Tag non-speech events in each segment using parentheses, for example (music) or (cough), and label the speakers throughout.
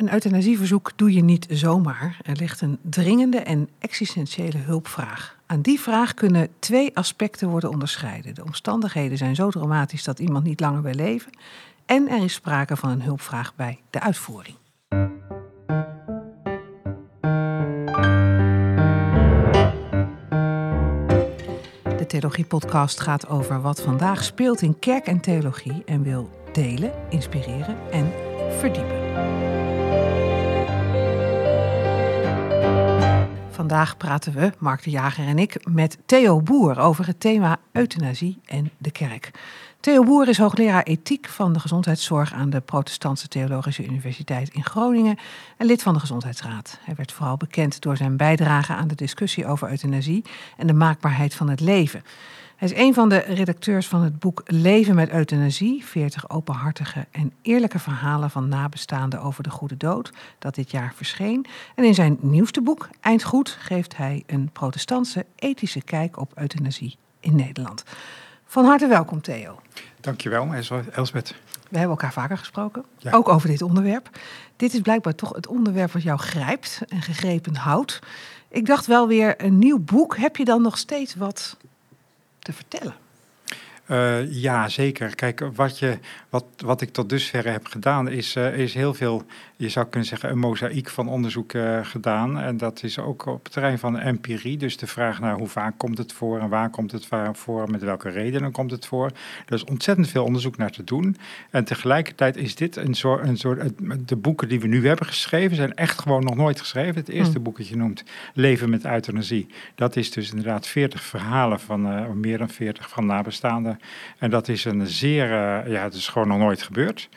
Speaker 1: Een euthanasieverzoek doe je niet zomaar. Er ligt een dringende en existentiële hulpvraag. Aan die vraag kunnen twee aspecten worden onderscheiden. De omstandigheden zijn zo dramatisch dat iemand niet langer wil leven. En er is sprake van een hulpvraag bij de uitvoering. De Theologie-podcast gaat over wat vandaag speelt in kerk en theologie en wil delen, inspireren en verdiepen. Vandaag praten we, Mark de Jager en ik, met Theo Boer over het thema euthanasie en de kerk. Theo Boer is hoogleraar ethiek van de gezondheidszorg aan de Protestantse Theologische Universiteit in Groningen en lid van de Gezondheidsraad. Hij werd vooral bekend door zijn bijdrage aan de discussie over euthanasie en de maakbaarheid van het leven. Hij is een van de redacteurs van het boek Leven met euthanasie, 40 openhartige en eerlijke verhalen van nabestaanden over de goede dood, dat dit jaar verscheen. En in zijn nieuwste boek, Eindgoed, geeft hij een protestantse ethische kijk op euthanasie in Nederland. Van harte welkom, Theo.
Speaker 2: Dankjewel, Elsbeth.
Speaker 1: We hebben elkaar vaker gesproken, ook over dit onderwerp. Dit is blijkbaar toch het onderwerp wat jou grijpt en gegrepen houdt. Ik dacht wel weer een nieuw boek. Heb je dan nog steeds wat te vertellen?
Speaker 2: Uh, ja, zeker. Kijk, wat, je, wat, wat ik tot dusver heb gedaan, is, uh, is heel veel je zou kunnen zeggen, een mozaïek van onderzoek uh, gedaan. En dat is ook op het terrein van empirie. Dus de vraag naar hoe vaak komt het voor en waar komt het voor, met welke redenen komt het voor. Er is ontzettend veel onderzoek naar te doen. En tegelijkertijd is dit een soort, een soort de boeken die we nu hebben geschreven, zijn echt gewoon nog nooit geschreven. Het eerste hmm. boek dat je noemt, Leven met euthanasie, dat is dus inderdaad 40 verhalen van, uh, meer dan 40 van nabestaanden. En dat is een zeer, uh, ja, het is gewoon nog nooit gebeurd.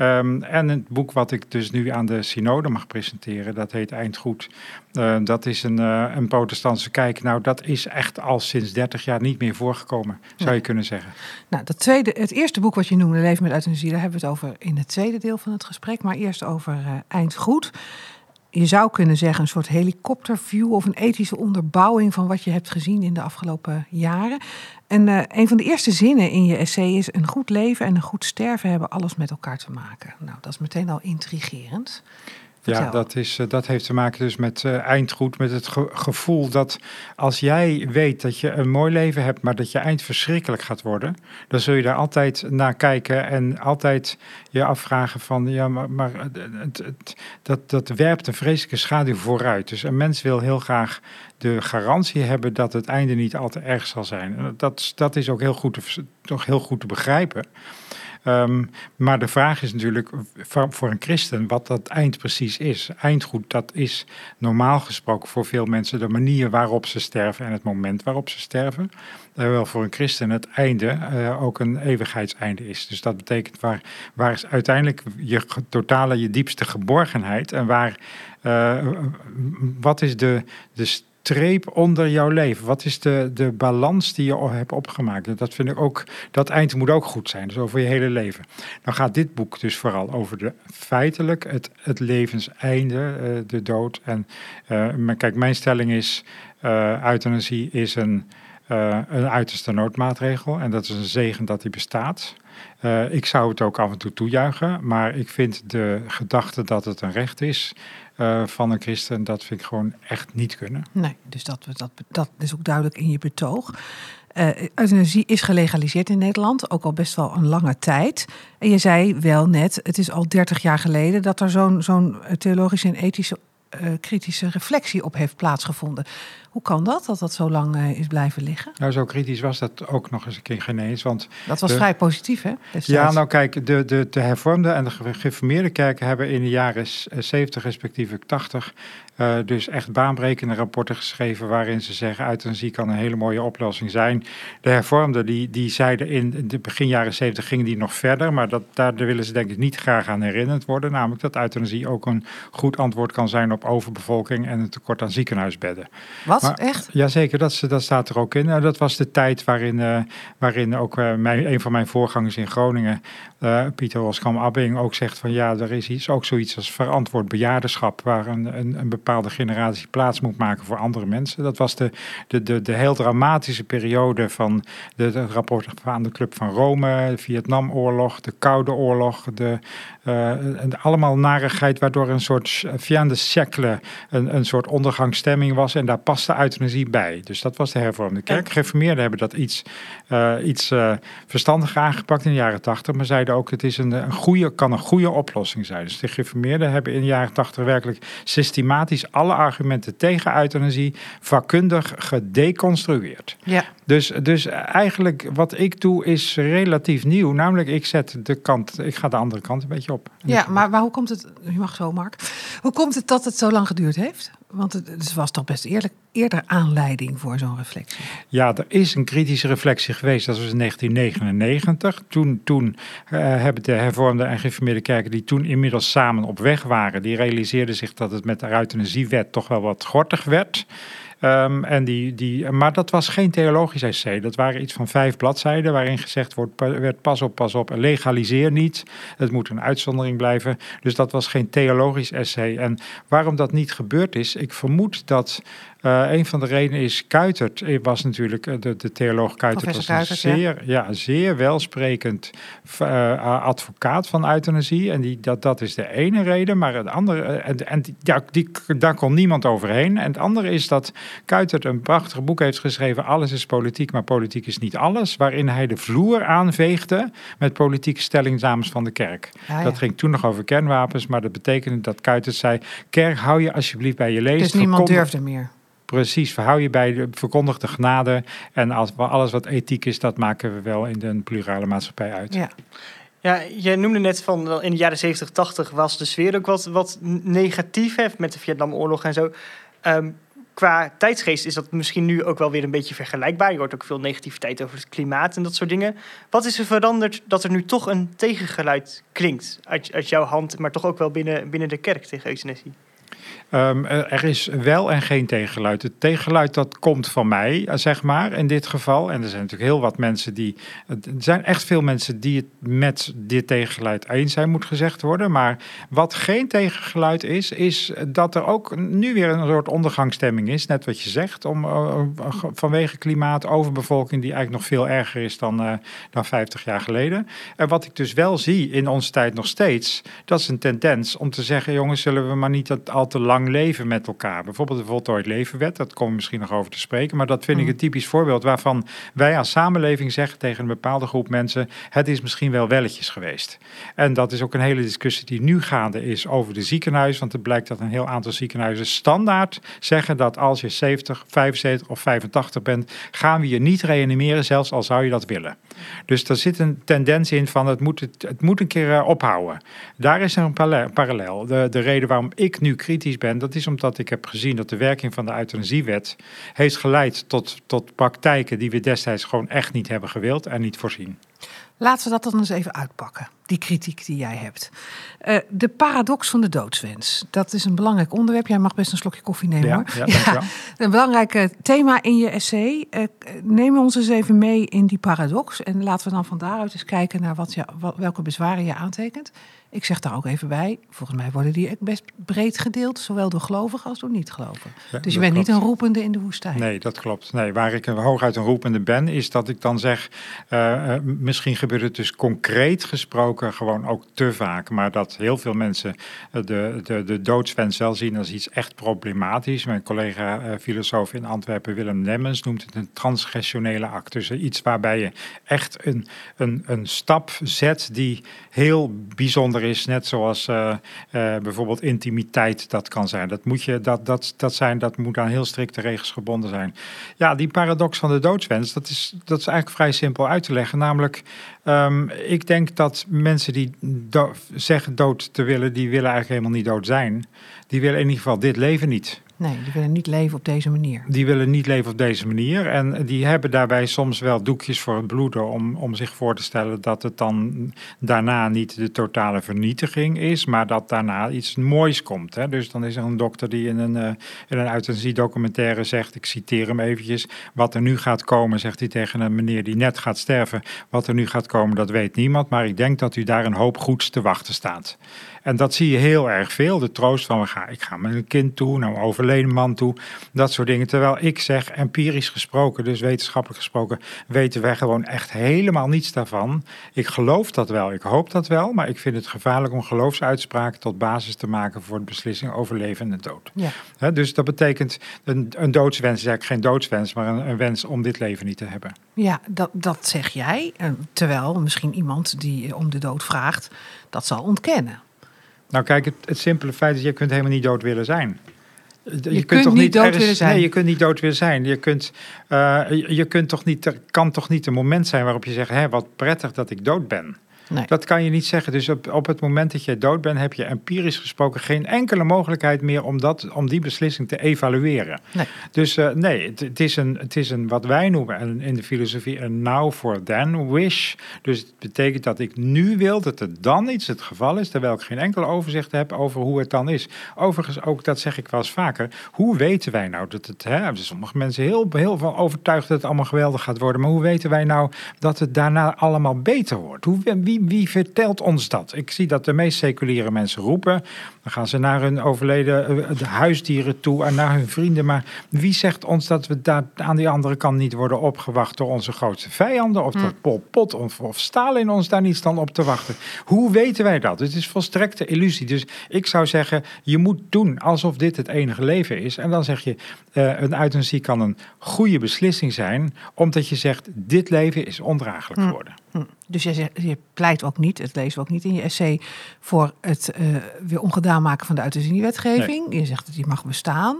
Speaker 2: Um, en het boek wat ik dus nu aan de synode mag presenteren, dat heet Eindgoed. Uh, dat is een, uh, een protestantse kijk. Nou, dat is echt al sinds 30 jaar niet meer voorgekomen, zou je kunnen zeggen.
Speaker 1: Nou, dat tweede, het eerste boek wat je noemde, Leven met euthanasie, daar hebben we het over in het tweede deel van het gesprek. Maar eerst over uh, Eindgoed je zou kunnen zeggen, een soort helikopterview of een ethische onderbouwing van wat je hebt gezien in de afgelopen jaren. En uh, een van de eerste zinnen in je essay is: een goed leven en een goed sterven hebben alles met elkaar te maken. Nou, dat is meteen al intrigerend.
Speaker 2: Ja, dat, is, eh, dat heeft te maken dus met uh, eindgoed, met het gevoel dat als jij weet dat je een mooi leven hebt, maar dat je eind verschrikkelijk gaat worden, dan zul je daar altijd naar kijken en altijd je afvragen van, ja, maar, maar het, het, dat, dat werpt een vreselijke schaduw vooruit. Dus een mens wil heel graag de garantie hebben dat het einde niet al te erg zal zijn. Dat, dat is ook heel goed te, toch heel goed te begrijpen. Um, maar de vraag is natuurlijk voor een christen wat dat eind precies is. Eindgoed, dat is normaal gesproken voor veel mensen de manier waarop ze sterven en het moment waarop ze sterven. Terwijl voor een christen het einde uh, ook een eeuwigheidseinde is. Dus dat betekent waar, waar is uiteindelijk je totale, je diepste geborgenheid en waar, uh, wat is de, de streep onder jouw leven? Wat is de, de balans die je hebt opgemaakt? Dat vind ik ook, dat eind moet ook goed zijn, dus over je hele leven. Dan gaat dit boek dus vooral over de feitelijk, het, het levenseinde, uh, de dood. En maar kijk, mijn stelling is, uh, euthanasie is een, een uiterste noodmaatregel. En dat is een zegen dat die bestaat. ik zou het ook af en toe toejuichen, maar ik vind de gedachte dat het een recht is, uh, van een christen, dat vind ik gewoon echt niet kunnen.
Speaker 1: Nee, dus dat, dat, dat is ook duidelijk in je betoog. Uh, euthanasie is gelegaliseerd in Nederland, ook al best wel een lange tijd. En je zei wel net, het is al 30 jaar geleden dat er zo'n zo'n theologische en ethische kritische reflectie op heeft plaatsgevonden. Hoe kan dat, dat dat zo lang uh, is blijven liggen?
Speaker 2: Nou, zo kritisch was dat ook nog eens een keer geen eens. Want
Speaker 1: dat was vrij positief, hè?
Speaker 2: Ja, nou kijk, de, de, de hervormde en de gereformeerde kerken hebben in de jaren 70 respectievelijk 80 uh, dus echt baanbrekende rapporten geschreven waarin ze zeggen euthanasie kan een hele mooie oplossing zijn. De hervormden die, die zeiden in de begin jaren 70 gingen die nog verder, maar dat, daar willen ze denk ik niet graag aan herinnerd worden. Namelijk dat euthanasie ook een goed antwoord kan zijn op overbevolking en een tekort aan ziekenhuisbedden.
Speaker 1: Wat?
Speaker 2: Maar-
Speaker 1: Echt?
Speaker 2: Jazeker, dat, dat staat er ook in. Nou, dat was de tijd waarin, eh, waarin ook eh, mijn, een van mijn voorgangers in Groningen, eh, Pieter Oskam Abbing, ook zegt van ja, er is iets, ook zoiets als verantwoord bejaardenschap, waar een, een, een bepaalde generatie plaats moet maken voor andere mensen. Dat was de, de, de, de heel dramatische periode van de, de rapporten van de Club van Rome, de Vietnamoorlog, de Koude Oorlog, de, en allemaal narigheid, waardoor een soort viande siècle, een, een soort ondergangsstemming was. En daar paste euthanasie bij. Dus dat was de hervormde kerk. Gereformeerden hebben dat iets, eh, iets verstandiger aangepakt in de jaren tachtig. Maar zeiden ook, het is een, een goede, kan een goede oplossing zijn. Dus de gereformeerden hebben in de jaren tachtig werkelijk systematisch alle argumenten tegen euthanasie vakkundig gedeconstrueerd.
Speaker 1: Ja.
Speaker 2: Dus, dus eigenlijk wat ik doe is relatief nieuw. Namelijk, ik zet de kant, ik ga de andere kant een beetje op.
Speaker 1: Ja, maar, maar hoe komt het, je mag zo Mark, hoe komt het dat het zo lang geduurd heeft? Want het, was toch best eerlijk, eerder aanleiding voor zo'n reflectie.
Speaker 2: Ja, er is een kritische reflectie geweest. Dat was in 1999. Toen, toen eh, hebben de hervormde en gereformeerde kerken, die toen inmiddels samen op weg waren, die realiseerden zich dat het met de euthanasiewet toch wel wat gortig werd. Ehm, en die, die, maar dat was geen theologisch essay. Dat waren iets van vijf bladzijden waarin gezegd wordt, werd pas op, pas op, legaliseer niet. Het moet een uitzondering blijven. Dus dat was geen theologisch essay. En waarom dat niet gebeurd is, ik vermoed dat eh, een van de redenen is, Kuitert eh, was natuurlijk, eh, de, de theoloog Kuitert was een zeer, ja. zeer welsprekend advocaat van euthanasie. En die, dat, dat is de ene reden. Maar het andere, en, en ja, die, daar kon niemand overheen. En het andere is dat Kuitert een prachtig boek heeft geschreven, Alles is politiek, maar politiek is niet alles. Waarin hij de vloer aanveegde met politieke stellingnames van de kerk.
Speaker 1: Ja.
Speaker 2: Dat ging toen nog over kernwapens, maar dat betekende dat Kuitert zei, kerk hou je alsjeblieft bij je leest.
Speaker 1: Dus niemand durfde meer.
Speaker 2: Precies, verhou je bij de verkondigde genade. En als, alles wat ethiek is, dat maken we wel in de plurale maatschappij uit.
Speaker 1: Ja.
Speaker 3: Ja, je noemde net van in de jaren 70, 80 was de sfeer ook wat, negatief hè, met de Vietnamoorlog en zo. Ehm, qua tijdsgeest is dat misschien nu ook wel weer een beetje vergelijkbaar. Je hoort ook veel negativiteit over het klimaat en dat soort dingen. Wat is er veranderd dat er nu toch een tegengeluid klinkt uit, uit jouw hand, maar toch ook wel binnen, binnen de kerk tegen euthanasie?
Speaker 2: Ehm, er er is wel en geen tegengeluid. Het tegengeluid dat komt van mij, eh, zeg maar, in dit geval. En er zijn natuurlijk heel wat mensen die... Er zijn echt veel mensen die het met dit tegengeluid eens zijn, moet gezegd worden. Maar wat geen tegengeluid is, is dat er ook nu weer een soort ondergangsstemming is. Net wat je zegt, om, eh, vanwege klimaat, overbevolking... die eigenlijk nog veel erger is dan, eh, dan 50 jaar geleden. En wat ik dus wel zie in onze tijd nog steeds... dat is een tendens om te zeggen... jongens, zullen we maar niet al te lang leven met elkaar. Bijvoorbeeld de voltooid levenwet, dat komen we misschien nog over te spreken. Maar dat vind ik
Speaker 1: Mm.
Speaker 2: een typisch voorbeeld waarvan wij als samenleving zeggen tegen een bepaalde groep mensen: het is misschien wel welletjes geweest. En dat is ook een hele discussie die nu gaande is over de ziekenhuis. Want het blijkt dat een heel aantal ziekenhuizen standaard zeggen dat als je 70, 75 of 85 bent, gaan we je niet reanimeren, zelfs al zou je dat willen. Dus daar zit een tendens in van het moet, het, het moet een keer eh, ophouden. Daar is er een parallel- parallel. De, de reden waarom ik nu kritisch ben, dat is omdat ik heb gezien dat de werking van de euthanasiewet heeft geleid tot, tot praktijken die we destijds gewoon echt niet hebben gewild en niet voorzien.
Speaker 1: Laten we dat dan eens even uitpakken, die kritiek die jij hebt. Eh, de paradox van de doodswens. Dat is een belangrijk onderwerp. Jij mag best een slokje koffie nemen
Speaker 2: Ja,
Speaker 1: hoor.
Speaker 2: ja, dankjewel. (laughs)
Speaker 1: een belangrijk eh, thema in je essay. Eh, neem ons eens even mee in die paradox. En laten we dan van daaruit eens kijken naar wat je, wat, welke bezwaren je aantekent. Ik zeg daar ook even bij, volgens mij worden die best breed gedeeld, zowel door gelovigen als door niet-gelovigen.
Speaker 2: Ja,
Speaker 1: Dus je bent niet een roepende in de woestijn.
Speaker 2: Nee, dat klopt. Nee, waar ik een hooguit een roepende ben, is dat ik dan zeg, misschien gebeurt het dus concreet gesproken gewoon ook te vaak, maar dat heel veel mensen eh, de, de, de doodswens wel zien als iets echt problematisch. Mijn collega eh, filosoof in Antwerpen, Willem Nemmens, noemt het een transgressionele act. Dus iets waarbij je echt een, een, een stap zet die heel bijzonder is, net zoals eh, eh, bijvoorbeeld intimiteit dat kan zijn. Dat moet, je, dat, dat, dat, zijn, dat moet aan heel strikte regels gebonden zijn. Ja, die paradox van de doodswens, dat is, dat is eigenlijk vrij simpel uit te leggen. Namelijk, ehm, ik denk dat die do- zeggen dood te willen, die willen eigenlijk helemaal niet dood zijn. Die willen in ieder geval dit leven niet.
Speaker 1: Nee, die willen niet leven op deze manier.
Speaker 2: Die willen niet leven op deze manier. En die hebben daarbij soms wel doekjes voor het bloeden om, om zich voor te stellen dat het dan daarna niet de totale vernietiging is, maar dat daarna iets moois komt. Hè? Dus dan is er een dokter die in een, uh, in een euthanasie-documentaire zegt, ik citeer hem eventjes, wat er nu gaat komen, zegt hij tegen een meneer die net gaat sterven, wat er nu gaat komen, dat weet niemand, maar ik denk dat u daar een hoop goeds te wachten staat. En dat zie je heel erg veel. De troost van, we gaan, ik ga met een kind toe, naar een overleden man toe. Dat soort dingen. Terwijl ik zeg, empirisch gesproken, dus wetenschappelijk gesproken, weten wij gewoon echt helemaal niets daarvan. Ik geloof dat wel, ik hoop dat wel. Maar ik vind het gevaarlijk om geloofsuitspraken tot basis te maken voor de beslissing over leven en dood. Ja. dus dat betekent, een, een doodswens is eigenlijk geen doodswens, maar een, een wens om dit leven niet te hebben.
Speaker 1: Ja, dat, dat zeg jij. Terwijl misschien iemand die om de dood vraagt, dat zal ontkennen.
Speaker 2: Nou kijk, het, het simpele feit is, je kunt helemaal niet dood willen zijn.
Speaker 1: Je, je kunt, toch niet dood willen zijn?
Speaker 2: Nee, je kunt niet dood willen zijn. Je, kunt, uh, je, je kunt toch niet, er kan toch niet een moment zijn waarop je zegt, hé, wat prettig dat ik dood ben. Nee. Dat kan je niet zeggen. Dus op, op het moment dat je dood bent, heb je empirisch gesproken geen enkele mogelijkheid meer om, dat, om die beslissing te evalueren. Nee. Dus uh, nee, het, het, is een, het is een wat wij noemen in de filosofie een now for then wish. Dus het betekent dat ik nu wil dat er dan iets het geval is, terwijl ik geen enkel overzicht heb over hoe het dan is. Overigens, ook dat zeg ik wel eens vaker, hoe weten wij nou dat het, hè, sommige mensen heel, heel van overtuigd dat het allemaal geweldig gaat worden, maar hoe weten wij nou dat het daarna allemaal beter wordt? Hoe, wie, wie, vertelt ons dat? Ik zie dat de meest seculiere mensen roepen. Dan gaan ze naar hun overleden uh, huisdieren toe en naar hun vrienden. Maar wie zegt ons dat we daar aan die andere kant niet worden opgewacht door onze grootste vijanden? Of hm. dat Pol Pot of, of Stalin ons daar niet staan op te wachten? Hoe weten wij dat? Het is volstrekte illusie. Dus ik zou zeggen, je moet doen alsof dit het enige leven is. En dan zeg je, uh, een euthanasie kan een goede beslissing zijn, omdat je zegt, dit leven is ondraaglijk hm. geworden.
Speaker 1: Hm. Dus je, je pleit ook niet, het lezen we ook niet in je essay, voor het uh, weer ongedaan maken van de euthanasiewetgeving. Nee. Je zegt dat die mag bestaan.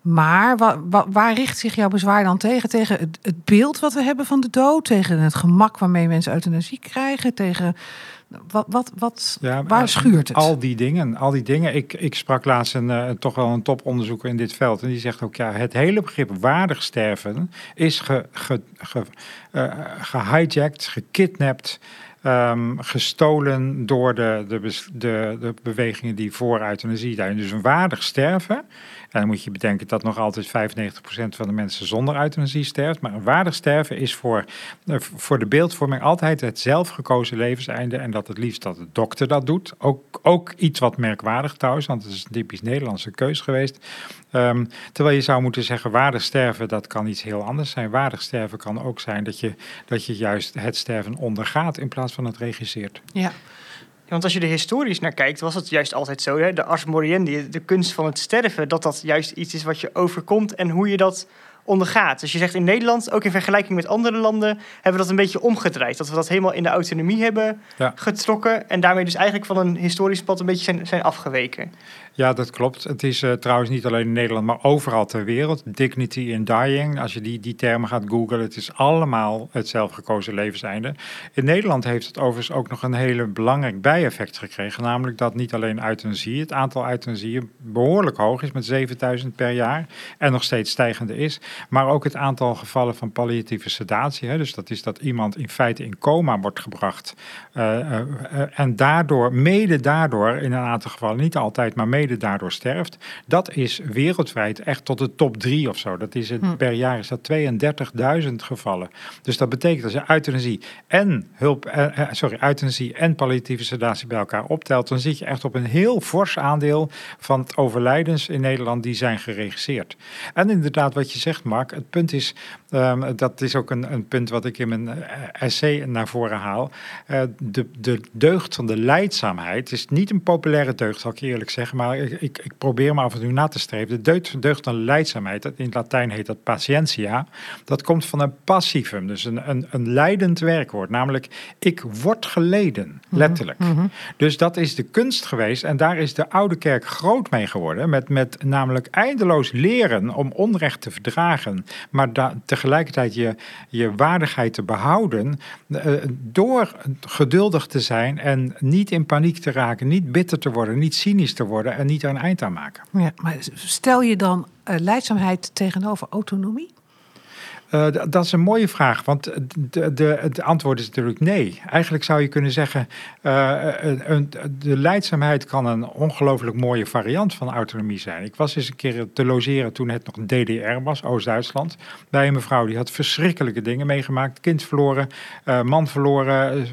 Speaker 1: Maar wa, waar richt zich jouw bezwaar dan tegen? Tegen het, het, beeld wat we hebben van de dood, tegen het gemak waarmee mensen euthanasie krijgen, tegen wat, wat, wat, ja, waar schuurt het?
Speaker 2: Al die dingen, al die dingen. Ik, ik sprak laatst een, uh, toch wel een toponderzoeker in dit veld en die zegt ook ja, het hele begrip waardig sterven is ge, ge, ge, uh, gehijacked, gekidnapt. Um, gestolen door de, de, de, bewegingen die voor euthanasie zijn. Dus een waardig sterven en dan moet je bedenken dat nog altijd 95% van de mensen zonder euthanasie sterft. Maar een waardig sterven is voor, eh, voor de beeldvorming altijd het zelfgekozen levenseinde. En dat het liefst dat de dokter dat doet. Ook, ook iets wat merkwaardig trouwens, want het is een typisch Nederlandse keus geweest. Um, terwijl je zou moeten zeggen, waardig sterven, dat kan iets heel anders zijn. Waardig sterven kan ook zijn dat je, dat je juist het sterven ondergaat in plaats van het regisseert.
Speaker 3: Ja. Want als je er historisch naar kijkt, was het juist altijd zo. Hè? De ars moriendi, de kunst van het sterven, dat dat juist iets is wat je overkomt en hoe je dat ondergaat. Dus je zegt in Nederland, ook in vergelijking met andere landen, hebben we dat een beetje omgedraaid. Dat we dat helemaal in de autonomie hebben getrokken en daarmee dus eigenlijk van een historisch pad een beetje zijn, zijn afgeweken.
Speaker 2: Ja, dat klopt. Het is uh, trouwens niet alleen in Nederland, maar overal ter wereld. Dignity in dying, als je die, die termen gaat googlen, het is allemaal het zelfgekozen levenseinde. In Nederland heeft het overigens ook nog een hele belangrijk bijeffect gekregen, namelijk dat niet alleen euthanasie, het aantal euthanasieën behoorlijk hoog is met 7000 per jaar en nog steeds stijgende is, maar ook het aantal gevallen van palliatieve sedatie. Hè, dus dat is dat iemand in feite in coma wordt gebracht uh, uh, en daardoor, mede daardoor, in een aantal gevallen, niet altijd, maar mede daardoor sterft. Dat is wereldwijd echt tot de top drie of zo. Dat is het, hm. Per jaar is dat 32.000 gevallen. Dus dat betekent als je euthanasie en hulp, eh, eh, sorry, euthanasie en palliatieve sedatie bij elkaar optelt, dan zit je echt op een heel fors aandeel van het overlijdens in Nederland die zijn geregisseerd. En inderdaad, wat je zegt, Mark, het punt is, um, dat is ook een, een, punt wat ik in mijn eh, essay naar voren haal. Uh, de, de deugd van de leidzaamheid is niet een populaire deugd, zal ik eerlijk zeggen, maar ik, ik, probeer me af en toe na te streven. De deugd, deugd van leidzaamheid, in het Latijn heet dat patientia, dat komt van een passivum, dus een, een, een leidend werkwoord. Namelijk, ik word geleden, mhm, letterlijk. Mhm. Dus dat is de kunst geweest en daar is de oude kerk groot mee geworden. Met, met namelijk eindeloos leren om onrecht te verdragen, maar da, tegelijkertijd je, je waardigheid te behouden. Uh, door geduldig te zijn en niet in paniek te raken, niet bitter te worden, niet cynisch te worden niet er een eind aan maken.
Speaker 1: Ja, maar stel je dan uh, leidzaamheid tegenover autonomie?
Speaker 2: Uh, dat is een mooie vraag, want het antwoord is natuurlijk nee. Eigenlijk zou je kunnen zeggen, uh, een, de leidzaamheid kan een ongelooflijk mooie variant van autonomie zijn. Ik was eens een keer te logeren toen het nog DDR was, Oost-Duitsland, bij een mevrouw die had verschrikkelijke dingen meegemaakt. Kind verloren, man verloren,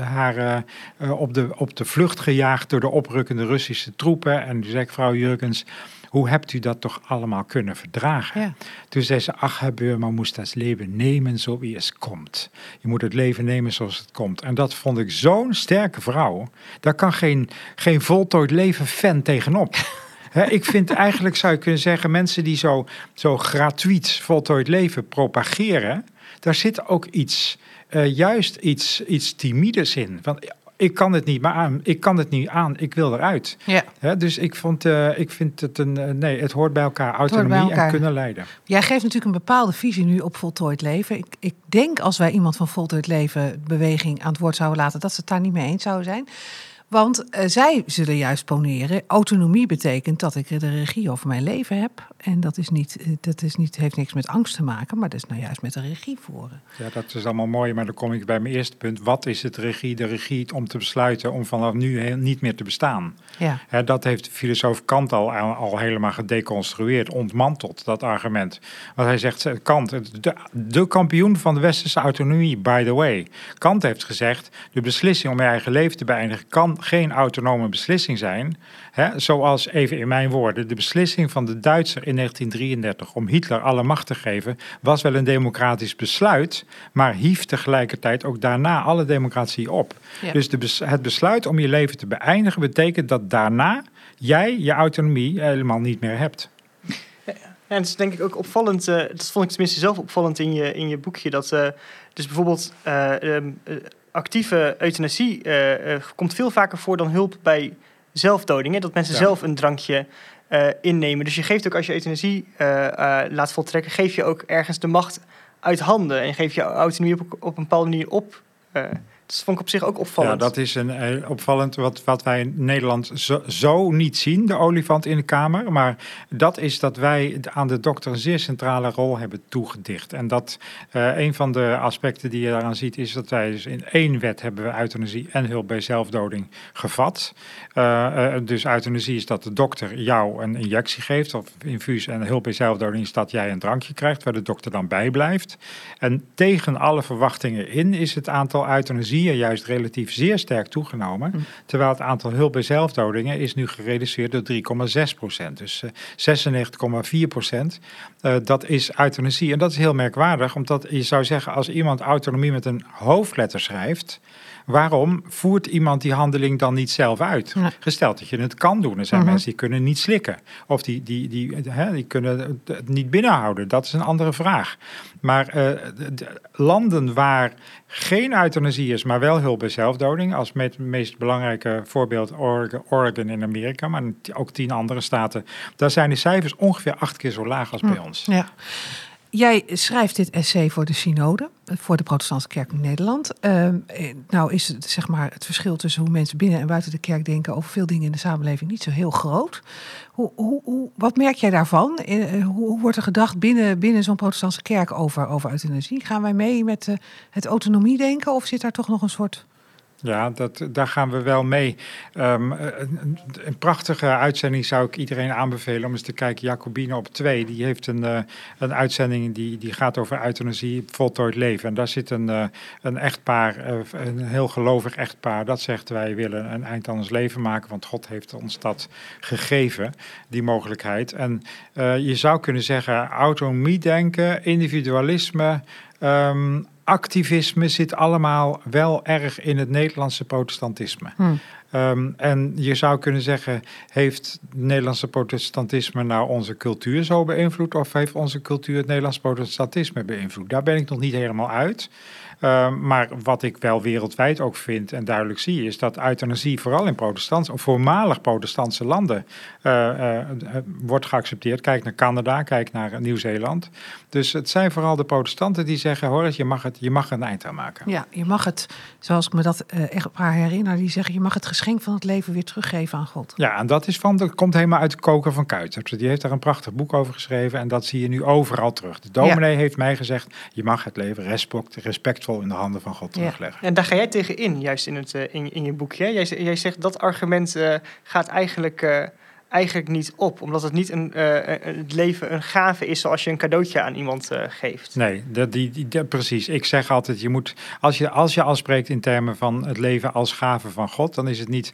Speaker 2: haar op, de, op de vlucht gejaagd door de oprukkende Russische troepen. En toen zei ik, vrouw Jurgens hoe hebt u dat toch allemaal kunnen verdragen? Ja. Toen zei ze, ach, Herr moest dat leven nemen zo wie het komt. Je moet het leven nemen zoals het komt. En dat vond ik zo'n sterke vrouw. Daar kan geen, geen voltooid leven fan tegenop. (laughs) ik vind eigenlijk, zou je kunnen zeggen, mensen die zo, zo gratuit voltooid leven propageren, daar zit ook iets, uh, juist iets, iets timides in. Want ik kan het niet meer aan. Ik kan het niet aan. Ik wil eruit. Ja. dus ik, vond, uh, ik vind het een. Uh, nee, het hoort bij elkaar. Autonomie elkaar. en kunnen leiden.
Speaker 1: Jij geeft natuurlijk een bepaalde visie nu op voltooid leven. Ik, ik denk als wij iemand van voltooid leven beweging aan het woord zouden laten, dat ze het daar niet mee eens zouden zijn. Want uh, zij zullen juist poneren, autonomie betekent dat ik de regie over mijn leven heb. En dat, is niet, eh, dat is niet, heeft niks met angst te maken, maar dat is nou juist met de regie voeren.
Speaker 2: Ja, dat is allemaal mooi, maar dan kom ik bij mijn eerste punt. Wat is het regie? De regie om te besluiten om vanaf nu niet meer te bestaan. Ja. dat heeft de filosoof Kant al, al helemaal gedeconstrueerd, ontmanteld, dat argument. Want hij zegt, eh, Kant, de, de kampioen van de westerse autonomie, by the way. Kant heeft gezegd, de beslissing om je eigen leven te beëindigen kan geen autonome beslissing zijn. Hè, zoals, even in mijn woorden, de beslissing van de Duitser in 1933 om Hitler alle macht te geven, was wel een democratisch besluit, maar hief tegelijkertijd ook daarna alle democratie op. Dus de het besluit om je leven te beëindigen betekent dat daarna jij je autonomie helemaal niet meer hebt.
Speaker 3: Ja, en het is denk ik ook opvallend, uh, dat vond ik tenminste zelf opvallend in je, in je boekje, dat uh, dus bijvoorbeeld uh, um, actieve euthanasie uh, komt veel vaker voor dan hulp bij zelfdoding. Dat mensen zelf een drankje uh, innemen. Dus je geeft ook als je euthanasie laat voltrekken, geef je ook ergens de macht uit handen. En geef je autonomie op, op een bepaalde manier op dat vond ik op zich ook opvallend.
Speaker 2: Ja, dat is een, eh, opvallend wat, wat wij in Nederland zo, zo, niet zien, de olifant in de Kamer. Maar dat is dat wij aan de dokter een zeer centrale rol hebben toegedicht. En dat uh, een van de aspecten die je daaraan ziet, is dat wij dus in één wet hebben we euthanasie en hulp bij zelfdoding gevat. Uh, dus euthanasie is dat de dokter jou een injectie geeft of infuus. En hulp bij zelfdoding is dat jij een drankje krijgt waar de dokter dan bij blijft. En tegen alle verwachtingen in is het aantal euthanasie juist relatief zeer sterk toegenomen. Hm. Terwijl het aantal hulp bij zelfdodingen is nu gereduceerd door 3,6 procent. Dus uh, 96,4 procent. Uh, dat is euthanasie. En dat is heel merkwaardig, omdat je zou zeggen als iemand autonomie met een hoofdletter schrijft waarom voert iemand die handeling dan niet zelf uit? Gesteld dat je het kan doen. Er zijn mhm. mensen die kunnen niet slikken. Of die, die, die, hè, die kunnen het niet binnenhouden. Dat is een andere vraag. Maar uh, landen waar geen euthanasie is, maar wel hulp bij zelfdoding. Als met, meest belangrijke voorbeeld Oregon, in Amerika, maar ook tien andere staten. Daar zijn de cijfers ongeveer acht keer zo laag als bij hm. ons.
Speaker 1: Ja. Jij schrijft dit essay voor de synode, voor de protestantse kerk in Nederland. Uh, nou is het, zeg maar, het verschil tussen hoe mensen binnen en buiten de kerk denken over veel dingen in de samenleving niet zo heel groot. Hoe, hoe, hoe wat merk jij daarvan? Uh, hoe, wordt er gedacht binnen, binnen zo'n protestantse kerk over, over euthanasie? Gaan wij mee met het autonomie denken of zit daar toch nog een soort
Speaker 2: ja, dat, daar gaan we wel mee. Um, een, een, prachtige uitzending zou ik iedereen aanbevelen om eens te kijken. Jacobine op 2, die heeft een, uh, een uitzending die, die gaat over euthanasie, voltooid leven. En daar zit een, uh, een echtpaar, uh, een heel gelovig echtpaar, dat zegt wij willen een eind aan ons leven maken, want God heeft ons dat gegeven, die mogelijkheid. En je zou kunnen zeggen, autonomie denken, individualisme, um, activisme zit allemaal wel erg in het Nederlandse protestantisme. Hmm. Um, en je zou kunnen zeggen, heeft het Nederlandse protestantisme nou onze cultuur zo beïnvloed? Of heeft onze cultuur het Nederlandse protestantisme beïnvloed? Daar ben ik nog niet helemaal uit. Ehm, maar wat ik wel wereldwijd ook vind en duidelijk zie, is dat euthanasie vooral in protestants, of voormalig protestantse landen uh, wordt geaccepteerd. Kijk naar Canada, kijk naar Nieuw-Zeeland. Dus het zijn vooral de protestanten die zeggen, hoor eens, je mag, het, je mag een eind aan maken.
Speaker 1: Ja, je mag het, zoals ik me dat echt paar herinner, die zeggen, je mag het geschenk van het leven weer teruggeven aan God.
Speaker 2: Ja, en dat, is van, dat komt helemaal uit de koker van Kuitert. Die heeft daar een prachtig boek over geschreven en dat zie je nu overal terug. De dominee heeft mij gezegd, je mag het leven respect, in de handen van God terugleggen.
Speaker 3: En daar ga jij tegen in, juist in, het, in, in je boekje. Jij, jij zegt dat argument uh, gaat eigenlijk... Eigenlijk niet op. Omdat het niet een, uh, het leven een gave is zoals je een cadeautje aan iemand geeft.
Speaker 2: Nee, dat, die, die, precies. Ik zeg altijd, je moet, als je, als je al spreekt in termen van het leven als gave van God, dan is het niet,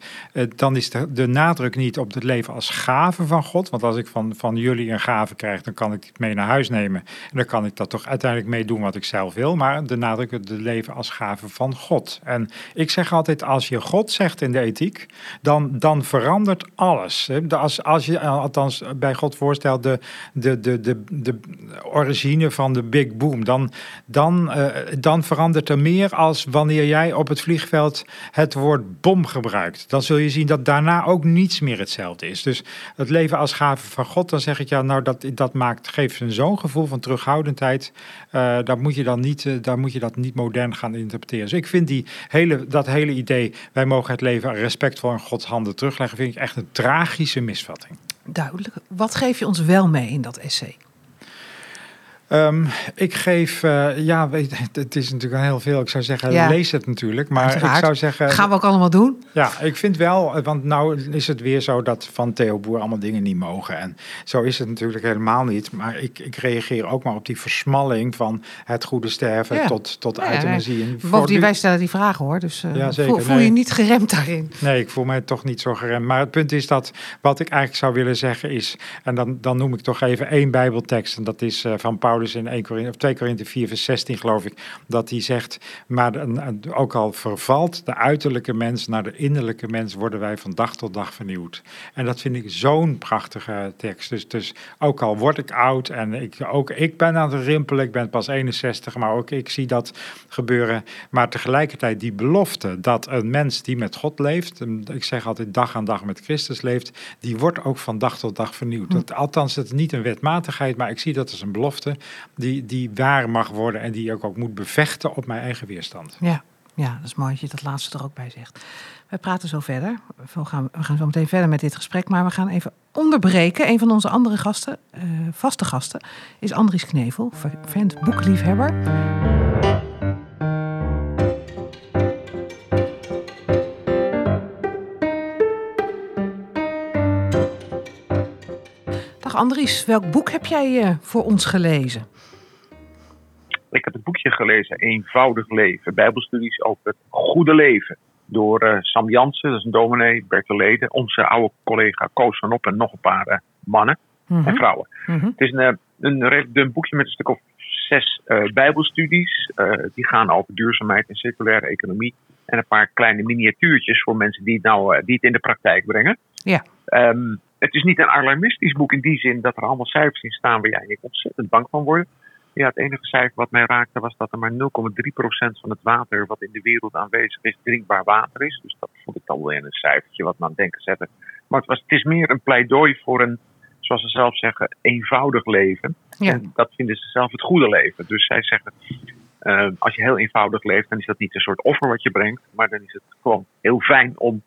Speaker 2: dan is de, de, nadruk niet op het leven als gave van God. Want als ik van, van jullie een gave krijg, dan kan ik het mee naar huis nemen. En dan kan ik dat toch uiteindelijk mee doen wat ik zelf wil. Maar de nadruk, het leven als gave van God. En ik zeg altijd, als je God zegt in de ethiek, dan, dan verandert alles. De, als, als je althans bij God voorstelt de, de, de, de, de origine van de Big Boom, dan, dan, uh, dan verandert er meer als wanneer jij op het vliegveld het woord bom gebruikt. Dan zul je zien dat daarna ook niets meer hetzelfde is. Dus het leven als gave van God, dan zeg ik ja, nou dat, dat maakt, geeft zo'n gevoel van terughoudendheid. Uh, daar, moet je dan niet, daar moet je dat niet modern gaan interpreteren. Dus ik vind die hele, dat hele idee, wij mogen het leven respectvol in Gods handen terugleggen, vind ik echt een tragische
Speaker 1: Duidelijk. Wat geef je ons wel mee in dat essay?
Speaker 2: Um, ik geef, uh, ja, weet, het is natuurlijk heel veel. Ik zou zeggen, ja. lees het natuurlijk. Maar ik zou zeggen.
Speaker 1: Gaan we ook allemaal doen?
Speaker 2: Ja, ik vind wel, want nou is het weer zo dat van Theo Boer allemaal dingen niet mogen. En zo is het natuurlijk helemaal niet. Maar ik, ik reageer ook maar op die versmalling van het goede sterven ja. tot, tot ja, euthanasie.
Speaker 1: Nee. Bovendien, wij stellen die vragen hoor. Dus uh, zeker. voel, voel, je niet geremd daarin?
Speaker 2: Nee, ik voel mij toch niet zo geremd. Maar het punt is dat wat ik eigenlijk zou willen zeggen is, en dan, dan noem ik toch even één Bijbeltekst. En dat is uh, van Paulus in 1 Korinthe, of 2 Korinthe 4 vers 16 geloof ik, dat hij zegt, maar ook al vervalt de uiterlijke mens naar de innerlijke mens, worden wij van dag tot dag vernieuwd. En dat vind ik zo'n prachtige tekst. Dus, dus ook al word ik oud en ik, ook ik ben aan het rimpelen, ik ben pas 61, maar ook ik zie dat gebeuren. Maar tegelijkertijd die belofte dat een mens die met God leeft, ik zeg altijd dag aan dag met Christus leeft, die wordt ook van dag tot dag vernieuwd. Dat, althans, het is niet een wetmatigheid, maar ik zie dat als een belofte die, die waar mag worden en die ik ook moet bevechten op mijn eigen weerstand.
Speaker 1: Ja, ja, dat is mooi dat je dat laatste er ook bij zegt. We praten zo verder. We gaan, we gaan zo meteen verder met dit gesprek, maar we gaan even onderbreken. Een van onze andere gasten, uh, vaste gasten, is Andries Knevel, vent boekliefhebber. Dag Andries, welk boek heb jij uh, voor ons gelezen?
Speaker 4: Ik heb het boekje gelezen, Eenvoudig Leven. Bijbelstudies over het goede leven. Door uh, Sam Jansen, dat is een dominee, Bert de Leden, onze oude collega Koos van Op en nog een paar uh, mannen mm -hmm. en vrouwen. Mm -hmm. Het is een, eh, een dun boekje met een stuk of zes uh, Bijbelstudies. die gaan over duurzaamheid en circulaire economie. En een paar kleine miniatuurtjes voor mensen die het, nou, die het in de praktijk brengen.
Speaker 1: Ja.
Speaker 4: Um, het is niet een alarmistisch boek in die zin dat er allemaal cijfers in staan waar jij ontzettend bang van wordt. Ja, het enige cijfer wat mij raakte was dat er maar 0,3% van het water wat in de wereld aanwezig is, drinkbaar water is. Dus dat vond ik dan wel een cijfertje wat me aan het denken zette. Maar het, was, het is meer een pleidooi voor een, zoals ze zelf zeggen, eenvoudig leven.
Speaker 1: Ja.
Speaker 4: En dat vinden ze zelf het goede leven. Dus zij zeggen, uh, als je heel eenvoudig leeft, dan is dat niet een soort offer wat je brengt, maar dan is het gewoon heel fijn om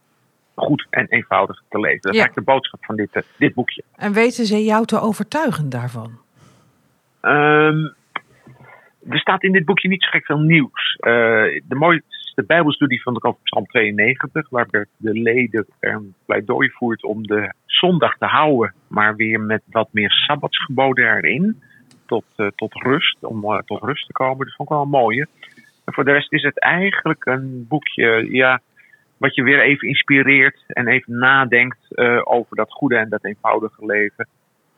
Speaker 4: goed en eenvoudig te leven. Dat is
Speaker 1: Ja.
Speaker 4: eigenlijk de boodschap van dit, uh, dit boekje.
Speaker 1: En weten ze jou te overtuigen daarvan?
Speaker 4: Um, er staat in dit boekje niet zo gek veel nieuws. Uh, de mooiste Bijbelstudie vond ik over Psalm 92, waar de leden een pleidooi voert om de zondag te houden, maar weer met wat meer sabbatsgeboden erin. Tot, uh, tot rust, om uh, tot rust te komen. Dat vond ik wel een mooie. En voor de rest is het eigenlijk een boekje, ja, wat je weer even inspireert en even nadenkt over dat goede en dat eenvoudige leven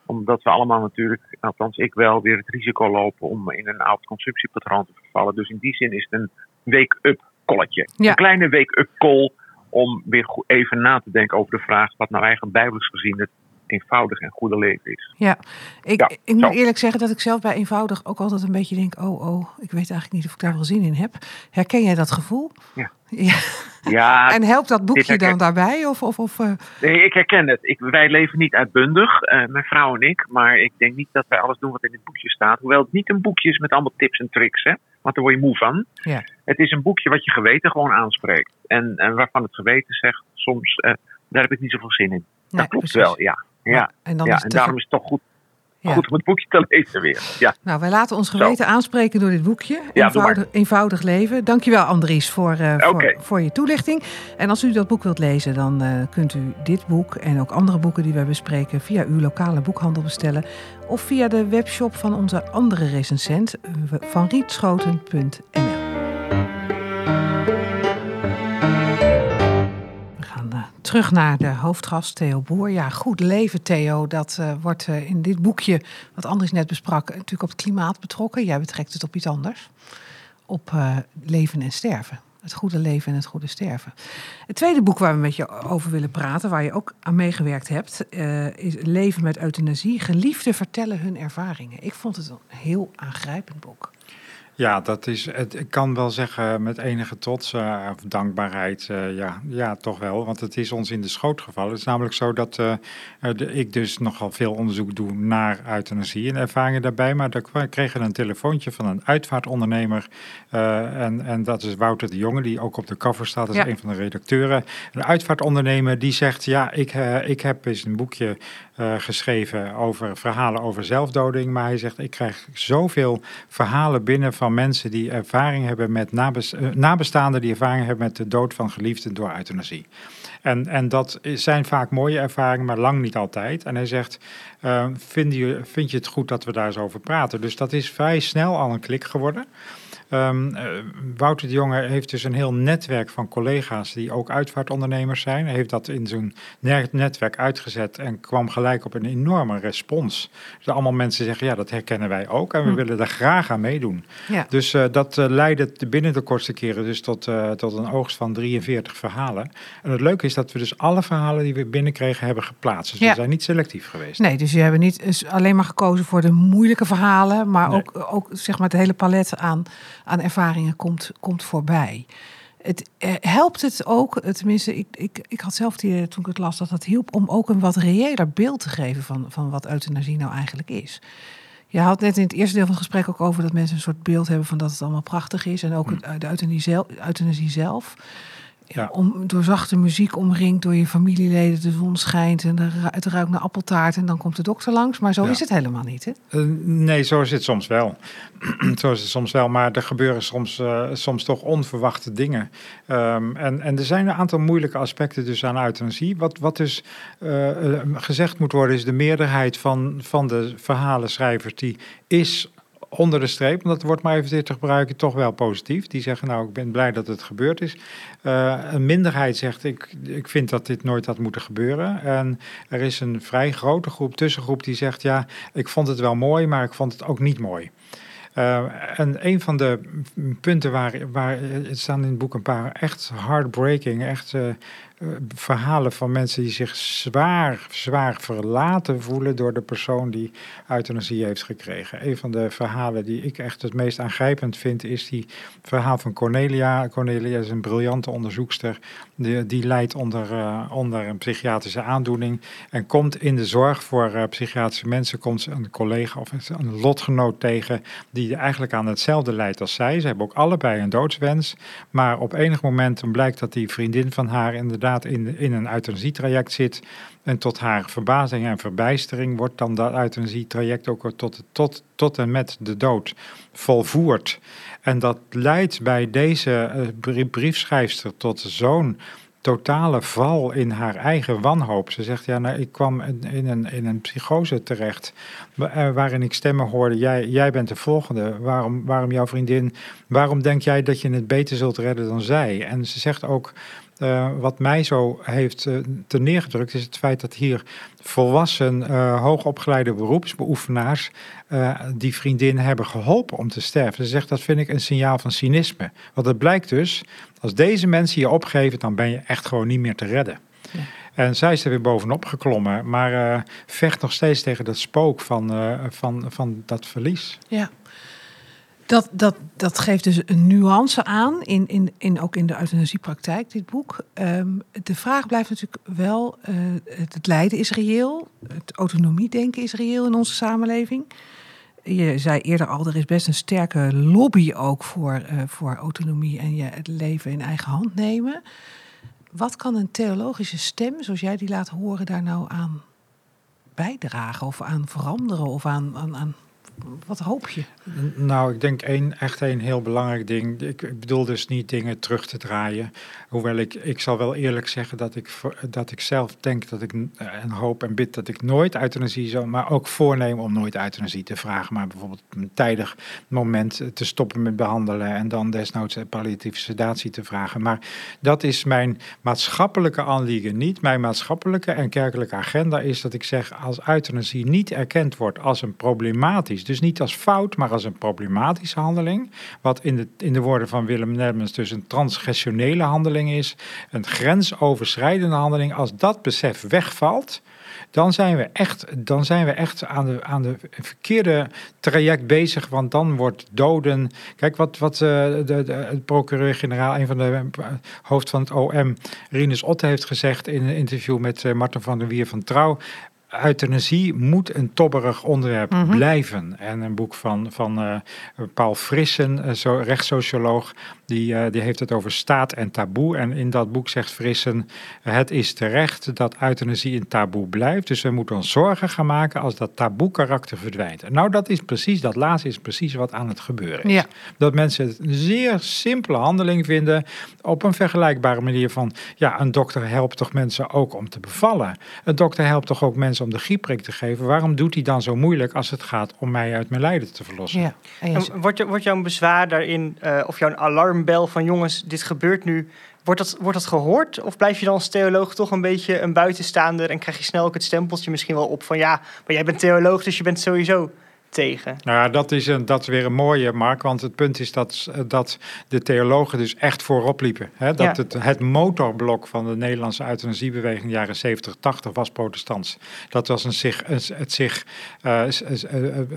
Speaker 4: omdat we allemaal natuurlijk, althans ik wel, weer het risico lopen om in een oud consumptiepatroon te vervallen. Dus in die zin is het een wake-up kolletje.
Speaker 1: Ja.
Speaker 4: Een kleine wake-up call om weer even na te denken over de vraag wat nou eigenlijk bijbels gezien het eenvoudig en goede leven is.
Speaker 1: Ja, ik,
Speaker 4: Ja,
Speaker 1: ik moet eerlijk zeggen dat ik zelf bij eenvoudig ook altijd een beetje denk, oh, oh, ik weet eigenlijk niet of ik daar wel zin in heb. Herken jij dat gevoel?
Speaker 4: Ja. (laughs)
Speaker 1: ja.
Speaker 4: Ja, (laughs)
Speaker 1: En helpt dat boekje dan daarbij? Of, of, of, eh,
Speaker 4: nee, ik herken het. Ik, wij leven niet uitbundig, eh, mijn vrouw en ik. Maar ik denk niet dat wij alles doen wat in het boekje staat. Hoewel het niet een boekje is met allemaal tips en tricks, hè. Want daar word je moe van.
Speaker 1: Ja.
Speaker 4: Het is een boekje wat je geweten gewoon aanspreekt. En, en waarvan het geweten zegt, soms, eh, daar heb ik niet zoveel zin in.
Speaker 1: nee,
Speaker 4: dat klopt
Speaker 1: precies.
Speaker 4: wel, ja. Ja,
Speaker 1: en dan
Speaker 4: ja
Speaker 1: is
Speaker 4: en
Speaker 1: het
Speaker 4: daarom is het toch goed,
Speaker 1: Ja.
Speaker 4: goed om het boekje te lezen weer. Ja,
Speaker 1: Nou, wij laten ons geweten aanspreken door dit boekje.
Speaker 4: Ja,
Speaker 1: eenvoudig, eenvoudig leven. Dankjewel Andries voor, eh, voor, voor je toelichting. En als u dat boek wilt lezen, dan eh, kunt u dit boek en ook andere boeken die wij bespreken via uw lokale boekhandel bestellen. Of via de webshop van onze andere recensent eh, van rietschoten.nl. terug naar de hoofdgast Theo Boer. Ja, goed leven Theo, dat eh, wordt eh, in dit boekje, wat Andries net besprak, natuurlijk op het klimaat betrokken. Jij betrekt het op iets anders. Op eh, leven en sterven. Het goede leven en het goede sterven. Het tweede boek waar we met je over willen praten, waar je ook aan meegewerkt hebt, is Leven met euthanasie. Geliefden vertellen hun ervaringen. Ik vond het een heel aangrijpend boek.
Speaker 2: Ja, dat is, het, ik kan wel zeggen met enige trots eh, of dankbaarheid, eh, ja, ja, toch wel. Want het is ons in de schoot gevallen. Het is namelijk zo dat eh, de- ik dus nogal veel onderzoek doe naar euthanasie en ervaringen daarbij. Maar kwa- kreeg ik een telefoontje van een uitvaartondernemer. en, en dat is Wouter de Jonge, die ook op de cover staat als
Speaker 1: Ja.
Speaker 2: een van de redacteuren. Een uitvaartondernemer die zegt, ja, ik, ik heb eens een boekje eh, geschreven over verhalen over zelfdoding. Maar hij zegt, ik krijg zoveel verhalen binnen van mensen die ervaring hebben met eh, nabestaanden die ervaring hebben met de dood van geliefden door euthanasie. En, en dat zijn vaak mooie ervaringen, maar lang niet altijd. En hij zegt, eh, vind, je, vind je het goed dat we daar eens over praten? Dus dat is vrij snel al een klik geworden. Ehm, eh, Wouter de Jonge heeft dus een heel netwerk van collega's die ook uitvaartondernemers zijn. Hij heeft dat in zo'n ner- netwerk uitgezet en kwam gelijk op een enorme respons. Dus allemaal mensen zeggen, ja, dat herkennen wij ook en we
Speaker 1: Hm.
Speaker 2: willen daar graag aan meedoen.
Speaker 1: Ja.
Speaker 2: Dus eh, dat eh, leidde binnen de kortste keren dus tot, tot een oogst van 43 verhalen. En het leuke is dat we dus alle verhalen die we binnenkregen hebben geplaatst. Dus
Speaker 1: Ja.
Speaker 2: we zijn niet selectief geweest.
Speaker 1: Nee, dus je hebt niet alleen maar gekozen voor de moeilijke verhalen, maar
Speaker 2: Nee.
Speaker 1: ook, ook zeg maar het hele palet aan, aan ervaringen komt, komt voorbij. Het, eh, helpt het ook, eh, tenminste, ik, ik, ik had zelf die, toen ik het las, dat dat hielp om ook een wat reëler beeld te geven van, van wat euthanasie nou eigenlijk is. Je had net in het eerste deel van het gesprek ook over dat mensen een soort beeld hebben van dat het allemaal prachtig is. En ook het, de euthanasie zelf.
Speaker 2: Ja.
Speaker 1: Om, door zachte muziek omringd door je familieleden, de zon schijnt en de het ruikt naar appeltaart en dan komt de dokter langs. Maar zo
Speaker 2: Ja.
Speaker 1: is het helemaal niet, hè?
Speaker 2: Eh, nee, zo is het soms wel. (clears throat) zo is het soms wel, maar er gebeuren soms, eh, soms toch onverwachte dingen. Ehm, en, en er zijn een aantal moeilijke aspecten dus aan euthanasie. Wat, wat dus eh, gezegd moet worden is de meerderheid van, van de verhalenschrijvers die is onder de streep, om dat woord maar even te gebruiken, toch wel positief. Die zeggen, nou, ik ben blij dat het gebeurd is. Eh, een minderheid zegt, ik, ik vind dat dit nooit had moeten gebeuren. En er is een vrij grote groep, tussengroep, die zegt, ja, ik vond het wel mooi, maar ik vond het ook niet mooi. Uh, en een van de punten waar, waar het staan in het boek een paar echt heartbreaking, echt uh, verhalen van mensen die zich zwaar, zwaar verlaten voelen door de persoon die euthanasie heeft gekregen. Een van de verhalen die ik echt het meest aangrijpend vind, is die verhaal van Cornelia. Cornelia is een briljante onderzoekster. Die, die leidt onder, uh, onder een psychiatrische aandoening en komt in de zorg voor uh, psychiatrische mensen, komt een collega of een lotgenoot tegen die eigenlijk aan hetzelfde leidt als zij. Ze hebben ook allebei een doodswens, maar op enig moment blijkt dat die vriendin van haar inderdaad in, in een euthanasietraject zit. En tot haar verbazing en verbijstering wordt dan dat euthanasietraject ook tot, tot, tot en met de dood volvoerd. En dat leidt bij deze uh, briefschrijfster tot zo'n totale val in haar eigen wanhoop. Ze zegt, ja, nou, ik kwam in, in, een, in een psychose terecht... waarin ik stemmen hoorde, jij, jij bent de volgende. Waarom, waarom jouw vriendin... waarom denk jij dat je het beter zult redden dan zij? En ze zegt ook... Uh, wat mij zo heeft uh, ten neergedrukt is het feit dat hier volwassen, uh, hoogopgeleide beroepsbeoefenaars die vriendin hebben geholpen om te sterven. Ze zegt dat vind ik een signaal van cynisme. Want het blijkt dus, als deze mensen je opgeven, dan ben je echt gewoon niet meer te redden. Ja. En zij is er weer bovenop geklommen, maar vecht nog steeds tegen dat spook van, van, van dat verlies.
Speaker 1: Ja. Dat, dat, dat geeft dus een nuance aan, in, in, in, ook in de euthanasiepraktijk, dit boek. Um, de vraag blijft natuurlijk wel, uh, het lijden is reëel, het autonomiedenken is reëel in onze samenleving. Je zei eerder al, er is best een sterke lobby ook voor, uh, voor autonomie en je het leven in eigen hand nemen. Wat kan een theologische stem, zoals jij die laat horen, daar nou aan bijdragen of aan veranderen of aan, aan, aan wat hoop je?
Speaker 2: Nou, ik denk één, echt een heel belangrijk ding. Ik bedoel dus niet dingen terug te draaien. Hoewel ik, ik zal wel eerlijk zeggen dat ik, dat ik zelf denk dat ik en hoop en bid dat ik nooit euthanasie zou, maar ook voorneem om nooit euthanasie te vragen. Maar bijvoorbeeld een tijdig moment te stoppen met behandelen en dan desnoods palliatieve sedatie te vragen. Maar dat is mijn maatschappelijke aanliegen. Niet mijn maatschappelijke en kerkelijke agenda is dat ik zeg als euthanasie niet erkend wordt als een problematisch dus niet als fout, maar als een problematische handeling. Wat in de, in de woorden van Willem Nemmens dus een transgressionele handeling is. Een grensoverschrijdende handeling. Als dat besef wegvalt, dan zijn we echt, dan zijn we echt aan, de, aan de verkeerde traject bezig. Want dan wordt doden. Kijk, wat, wat uh, de, de, procureur-generaal, een van de uh, hoofd van het OM, Rinus Otte, heeft gezegd in een interview met uh, Martin van der Wier van Trouw euthanasie moet een tobberig onderwerp mhm. blijven. En een boek van, van uh, Paul Frissen, uh, zo, rechtssocioloog, die, uh, die heeft het over staat en taboe. En in dat boek zegt Frissen, het is terecht dat euthanasie een taboe blijft. Dus we moeten ons zorgen gaan maken als dat taboe karakter verdwijnt. Nou, dat is precies, dat laatste is precies wat aan het gebeuren is. Dat mensen het een zeer simpele handeling vinden op een vergelijkbare manier van, ja, een dokter helpt toch mensen ook om te bevallen. Een dokter helpt toch ook mensen om de griepprik te geven. Waarom doet hij dan zo moeilijk als het gaat om mij uit mijn lijden te verlossen? Ja.
Speaker 3: En wordt, wordt jouw bezwaar daarin, uh, of jouw alarmbel van jongens, dit gebeurt nu, wordt dat, wordt dat gehoord? Of blijf je dan als theoloog toch een beetje een buitenstaander en krijg je snel ook het stempeltje misschien wel op van ja, maar jij bent theoloog, dus je bent sowieso tegen.
Speaker 2: Nou ja, dat is, een, dat is weer een mooie, Mark. Want het punt is dat, dat de theologen dus echt voorop liepen. Hè? Dat het, het motorblok van de Nederlandse euthanasiebeweging jaren 70, 80 was protestants. Dat was een zich, het zich uh,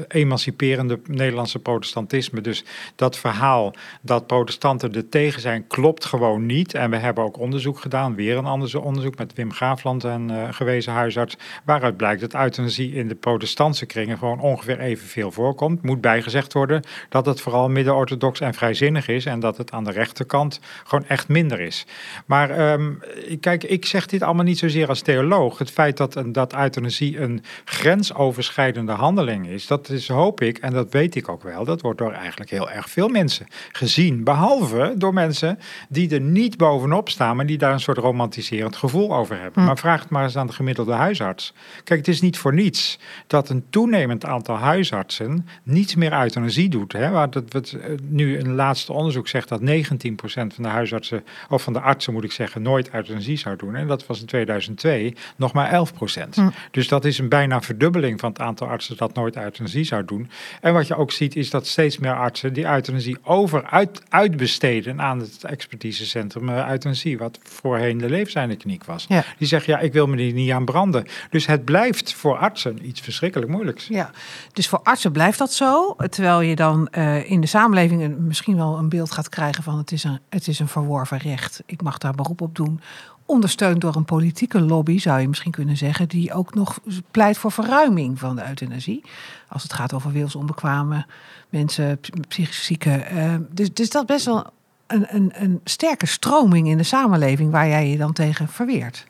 Speaker 2: emanciperende Nederlandse protestantisme. Dus dat verhaal dat protestanten er tegen zijn, klopt gewoon niet. En we hebben ook onderzoek gedaan, weer een ander onderzoek met Wim Graafland, en uh, gewezen huisarts. Waaruit blijkt dat euthanasie in de protestantse kringen gewoon ongeveer even veel voorkomt. Moet bijgezegd worden dat het vooral midden-orthodox en vrijzinnig is en dat het aan de rechterkant gewoon echt minder is. Maar um, kijk, ik zeg dit allemaal niet zozeer als theoloog. Het feit dat, dat euthanasie een grensoverschrijdende handeling is, dat is hoop ik, en dat weet ik ook wel, dat wordt door eigenlijk heel erg veel mensen gezien. Behalve door mensen die er niet bovenop staan, maar die daar een soort romantiserend gevoel over hebben. Hm. Maar vraag het maar eens aan de gemiddelde huisarts. Kijk, het is niet voor niets dat een toenemend aantal huisartsen huisartsen niets meer euthanasie doet. Hè? Waar dat, wat, eh, nu een laatste onderzoek zegt dat 19% van de huisartsen, of van de artsen moet ik zeggen, nooit euthanasie zou doen. En dat was in 2002 nog maar 11%. Hm. Dus dat is een bijna verdubbeling van het aantal artsen dat nooit euthanasie zou doen. En wat je ook ziet is dat steeds meer artsen die euthanasie over uit, uitbesteden aan het expertisecentrum uh, euthanasie, wat voorheen de leefzijnde kliniek was. Die zeggen ja, ik wil me die niet aan branden. Dus het blijft voor artsen iets verschrikkelijk moeilijks.
Speaker 1: Ja, dus voor artsen blijft dat zo. Terwijl je dan uh, in de samenleving misschien wel een beeld gaat krijgen van het is, een, het is een verworven recht. Ik mag daar beroep op doen. Ondersteund door een politieke lobby, zou je misschien kunnen zeggen, die ook nog pleit voor verruiming van de euthanasie. Als het gaat over wilsonbekwame mensen, psychisch zieken. Uh, dus, dus dat best wel een, een, een sterke stroming in de samenleving waar jij je dan tegen verweert.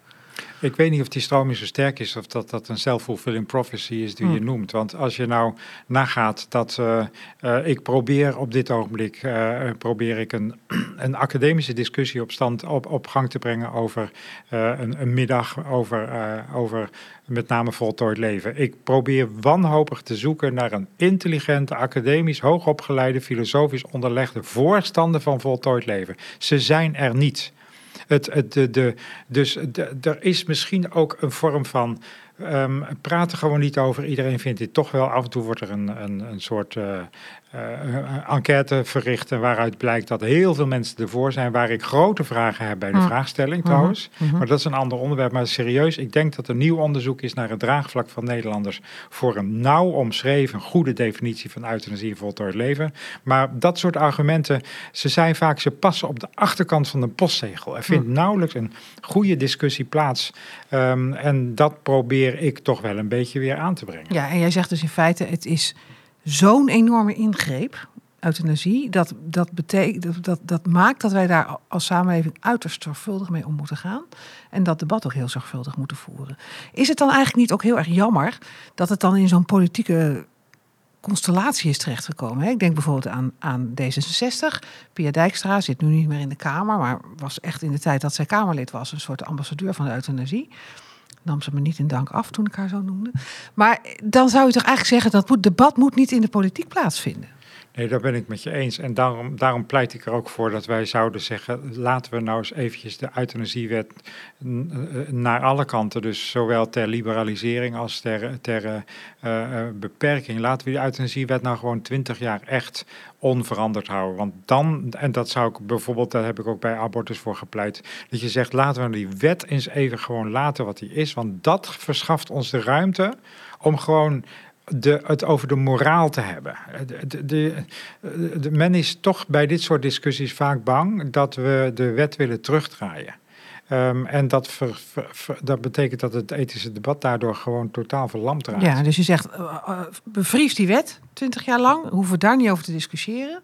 Speaker 2: Ik weet niet of die stroming zo sterk is of dat dat een self-fulfilling prophecy is die je hmm. noemt. Want als je nou nagaat dat uh, uh, ik probeer op dit ogenblik uh, probeer ik een, (clears throat) een academische discussie op, stand, op, op gang te brengen over een, een, middag over, over met name voltooid leven. Ik probeer wanhopig te zoeken naar een intelligente, academisch hoogopgeleide, filosofisch onderlegde voorstander van voltooid leven. Ze zijn er niet. Het, het, de, dus er is misschien ook een vorm van ehm, praat er gewoon niet over. Iedereen vindt dit toch wel. Af en toe wordt er een, een, een soort uh, uh, enquête verricht waaruit blijkt dat heel veel mensen ervoor zijn. Waar ik grote vragen heb bij de vraagstelling trouwens. Maar dat is een ander onderwerp. Maar serieus, ik denk dat er nieuw onderzoek is naar het draagvlak van Nederlanders voor een nauw omschreven, goede definitie van euthanasie en voltooid leven. Maar dat soort argumenten, ze zijn vaak, ze passen op de achterkant van de postzegel. Er vindt nauwelijks een goede discussie plaats. Um, en dat probeer ik toch wel een beetje weer aan te brengen.
Speaker 1: Ja, en jij zegt dus in feite, het is zo'n enorme ingreep, euthanasie, dat, dat, betekent, dat, dat, maakt dat wij daar als samenleving uiterst zorgvuldig mee om moeten gaan. En dat debat ook heel zorgvuldig moeten voeren. Is het dan eigenlijk niet ook heel erg jammer dat het dan in zo'n politieke constellatie is terechtgekomen. Ik denk bijvoorbeeld aan, aan D66. Pia Dijkstra zit nu niet meer in de Kamer, maar was echt in de tijd dat zij Kamerlid was een soort ambassadeur van de euthanasie. Nam ze me niet in dank af toen ik haar zo noemde. Maar dan zou je toch eigenlijk zeggen dat het debat moet niet in de politiek plaatsvinden.
Speaker 2: Nee, daar ben ik met je eens. En daarom, daarom pleit ik er ook voor dat wij zouden zeggen: laten we nou eens eventjes de euthanasiewet naar alle kanten, dus zowel ter liberalisering als ter, ter uh, beperking, laten we die euthanasiewet nou gewoon twintig jaar echt onveranderd houden. Want dan, en dat zou ik bijvoorbeeld, daar heb ik ook bij abortus voor gepleit, dat je zegt: laten we die wet eens even gewoon laten wat die is, want dat verschaft ons de ruimte om gewoon de, het over de moraal te hebben. De, de, de, men is toch bij dit soort discussies vaak bang dat we de wet willen terugdraaien. Um, en dat, dat betekent dat het ethische debat daardoor gewoon totaal verlamd raakt.
Speaker 1: Ja, dus je zegt, uh, bevries die wet, twintig jaar lang, hoeven we daar niet over te discussiëren.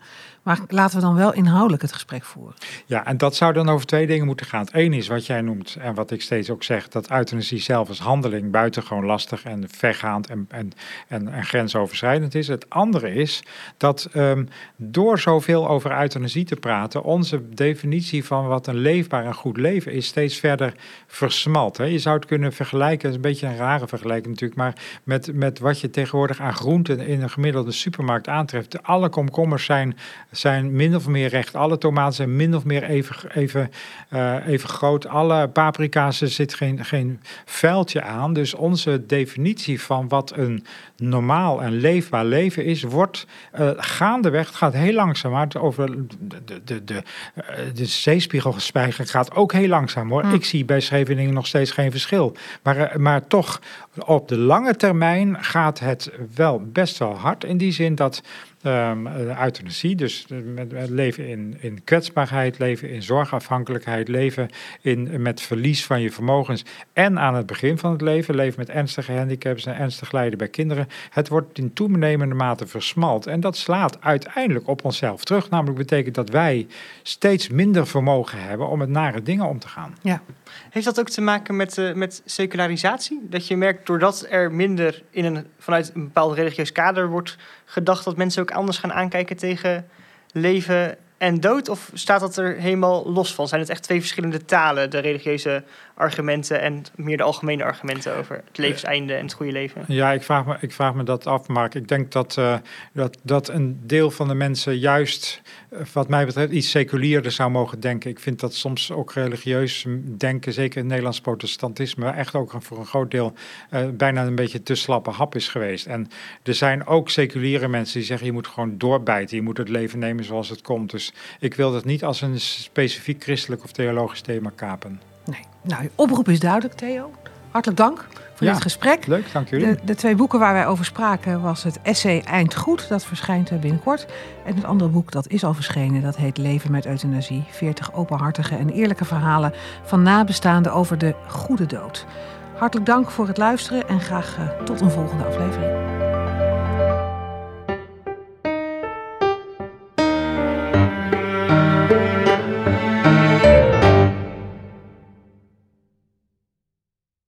Speaker 1: Maar laten we dan wel inhoudelijk het gesprek voeren.
Speaker 2: Ja, en dat zou dan over twee dingen moeten gaan. Het een is wat jij noemt en wat ik steeds ook zeg, dat euthanasie zelf als handeling buitengewoon lastig en vergaand en, en, en, en grensoverschrijdend is. Het andere is dat um, door zoveel over euthanasie te praten, onze definitie van wat een leefbaar en goed leven is, steeds verder versmalt. Hè. Je zou het kunnen vergelijken, een beetje een rare vergelijking natuurlijk, maar met, met wat je tegenwoordig aan groenten in een gemiddelde supermarkt aantreft. Alle komkommers zijn zijn min of meer recht. Alle tomaten zijn min of meer even, even, uh, even groot. Alle paprika's, er zit geen, geen vuiltje aan. Dus onze definitie van wat een normaal en leefbaar leven is, wordt uh, gaandeweg, het gaat heel langzaam. Maar over de, de, de, de, uh, de zeespiegelspijger gaat ook heel langzaam hoor. Hm. Ik zie bij Scheveningen nog steeds geen verschil. Maar, maar toch, op de lange termijn gaat het wel best wel hard. In die zin dat um, euthanasie. Dus leven in, in kwetsbaarheid, leven in zorgafhankelijkheid, leven in, met verlies van je vermogens. En aan het begin van het leven, leven met ernstige handicaps en ernstig lijden bij kinderen. Het wordt in toenemende mate versmalt. En dat slaat uiteindelijk op onszelf terug. Namelijk betekent dat wij steeds minder vermogen hebben om met nare dingen om te gaan.
Speaker 3: Ja. Heeft dat ook te maken met, uh, met secularisatie? Dat je merkt doordat er minder in een, vanuit een bepaald religieus kader wordt gedacht dat mensen ook anders gaan aankijken tegen leven en dood? Of staat dat er helemaal los van? Zijn het echt twee verschillende talen, de religieuze argumenten en meer de algemene argumenten over het levenseinde en het goede leven?
Speaker 2: Ja, ik vraag me, ik vraag me dat af, maar ik denk dat, uh, dat, dat een deel van de mensen juist, uh, wat mij betreft, iets seculierder zou mogen denken. Ik vind dat soms ook religieus denken, zeker in het Nederlands protestantisme, echt ook voor een groot deel uh, bijna een beetje te slappe hap is geweest. En er zijn ook seculiere mensen die zeggen, je moet gewoon doorbijten, je moet het leven nemen zoals het komt. Dus ik wil dat niet als een specifiek christelijk of theologisch thema kapen.
Speaker 1: Nee. Nou, je oproep is duidelijk, Theo. Hartelijk dank voor ja, dit gesprek.
Speaker 2: Leuk, dank jullie.
Speaker 1: De, de, twee boeken waar wij over spraken was het essay Eindgoed, dat verschijnt binnenkort. En het andere boek, dat is al verschenen, dat heet Leven met euthanasie. 40 openhartige en eerlijke verhalen van nabestaanden over de goede dood. Hartelijk dank voor het luisteren en graag uh, tot een volgende aflevering.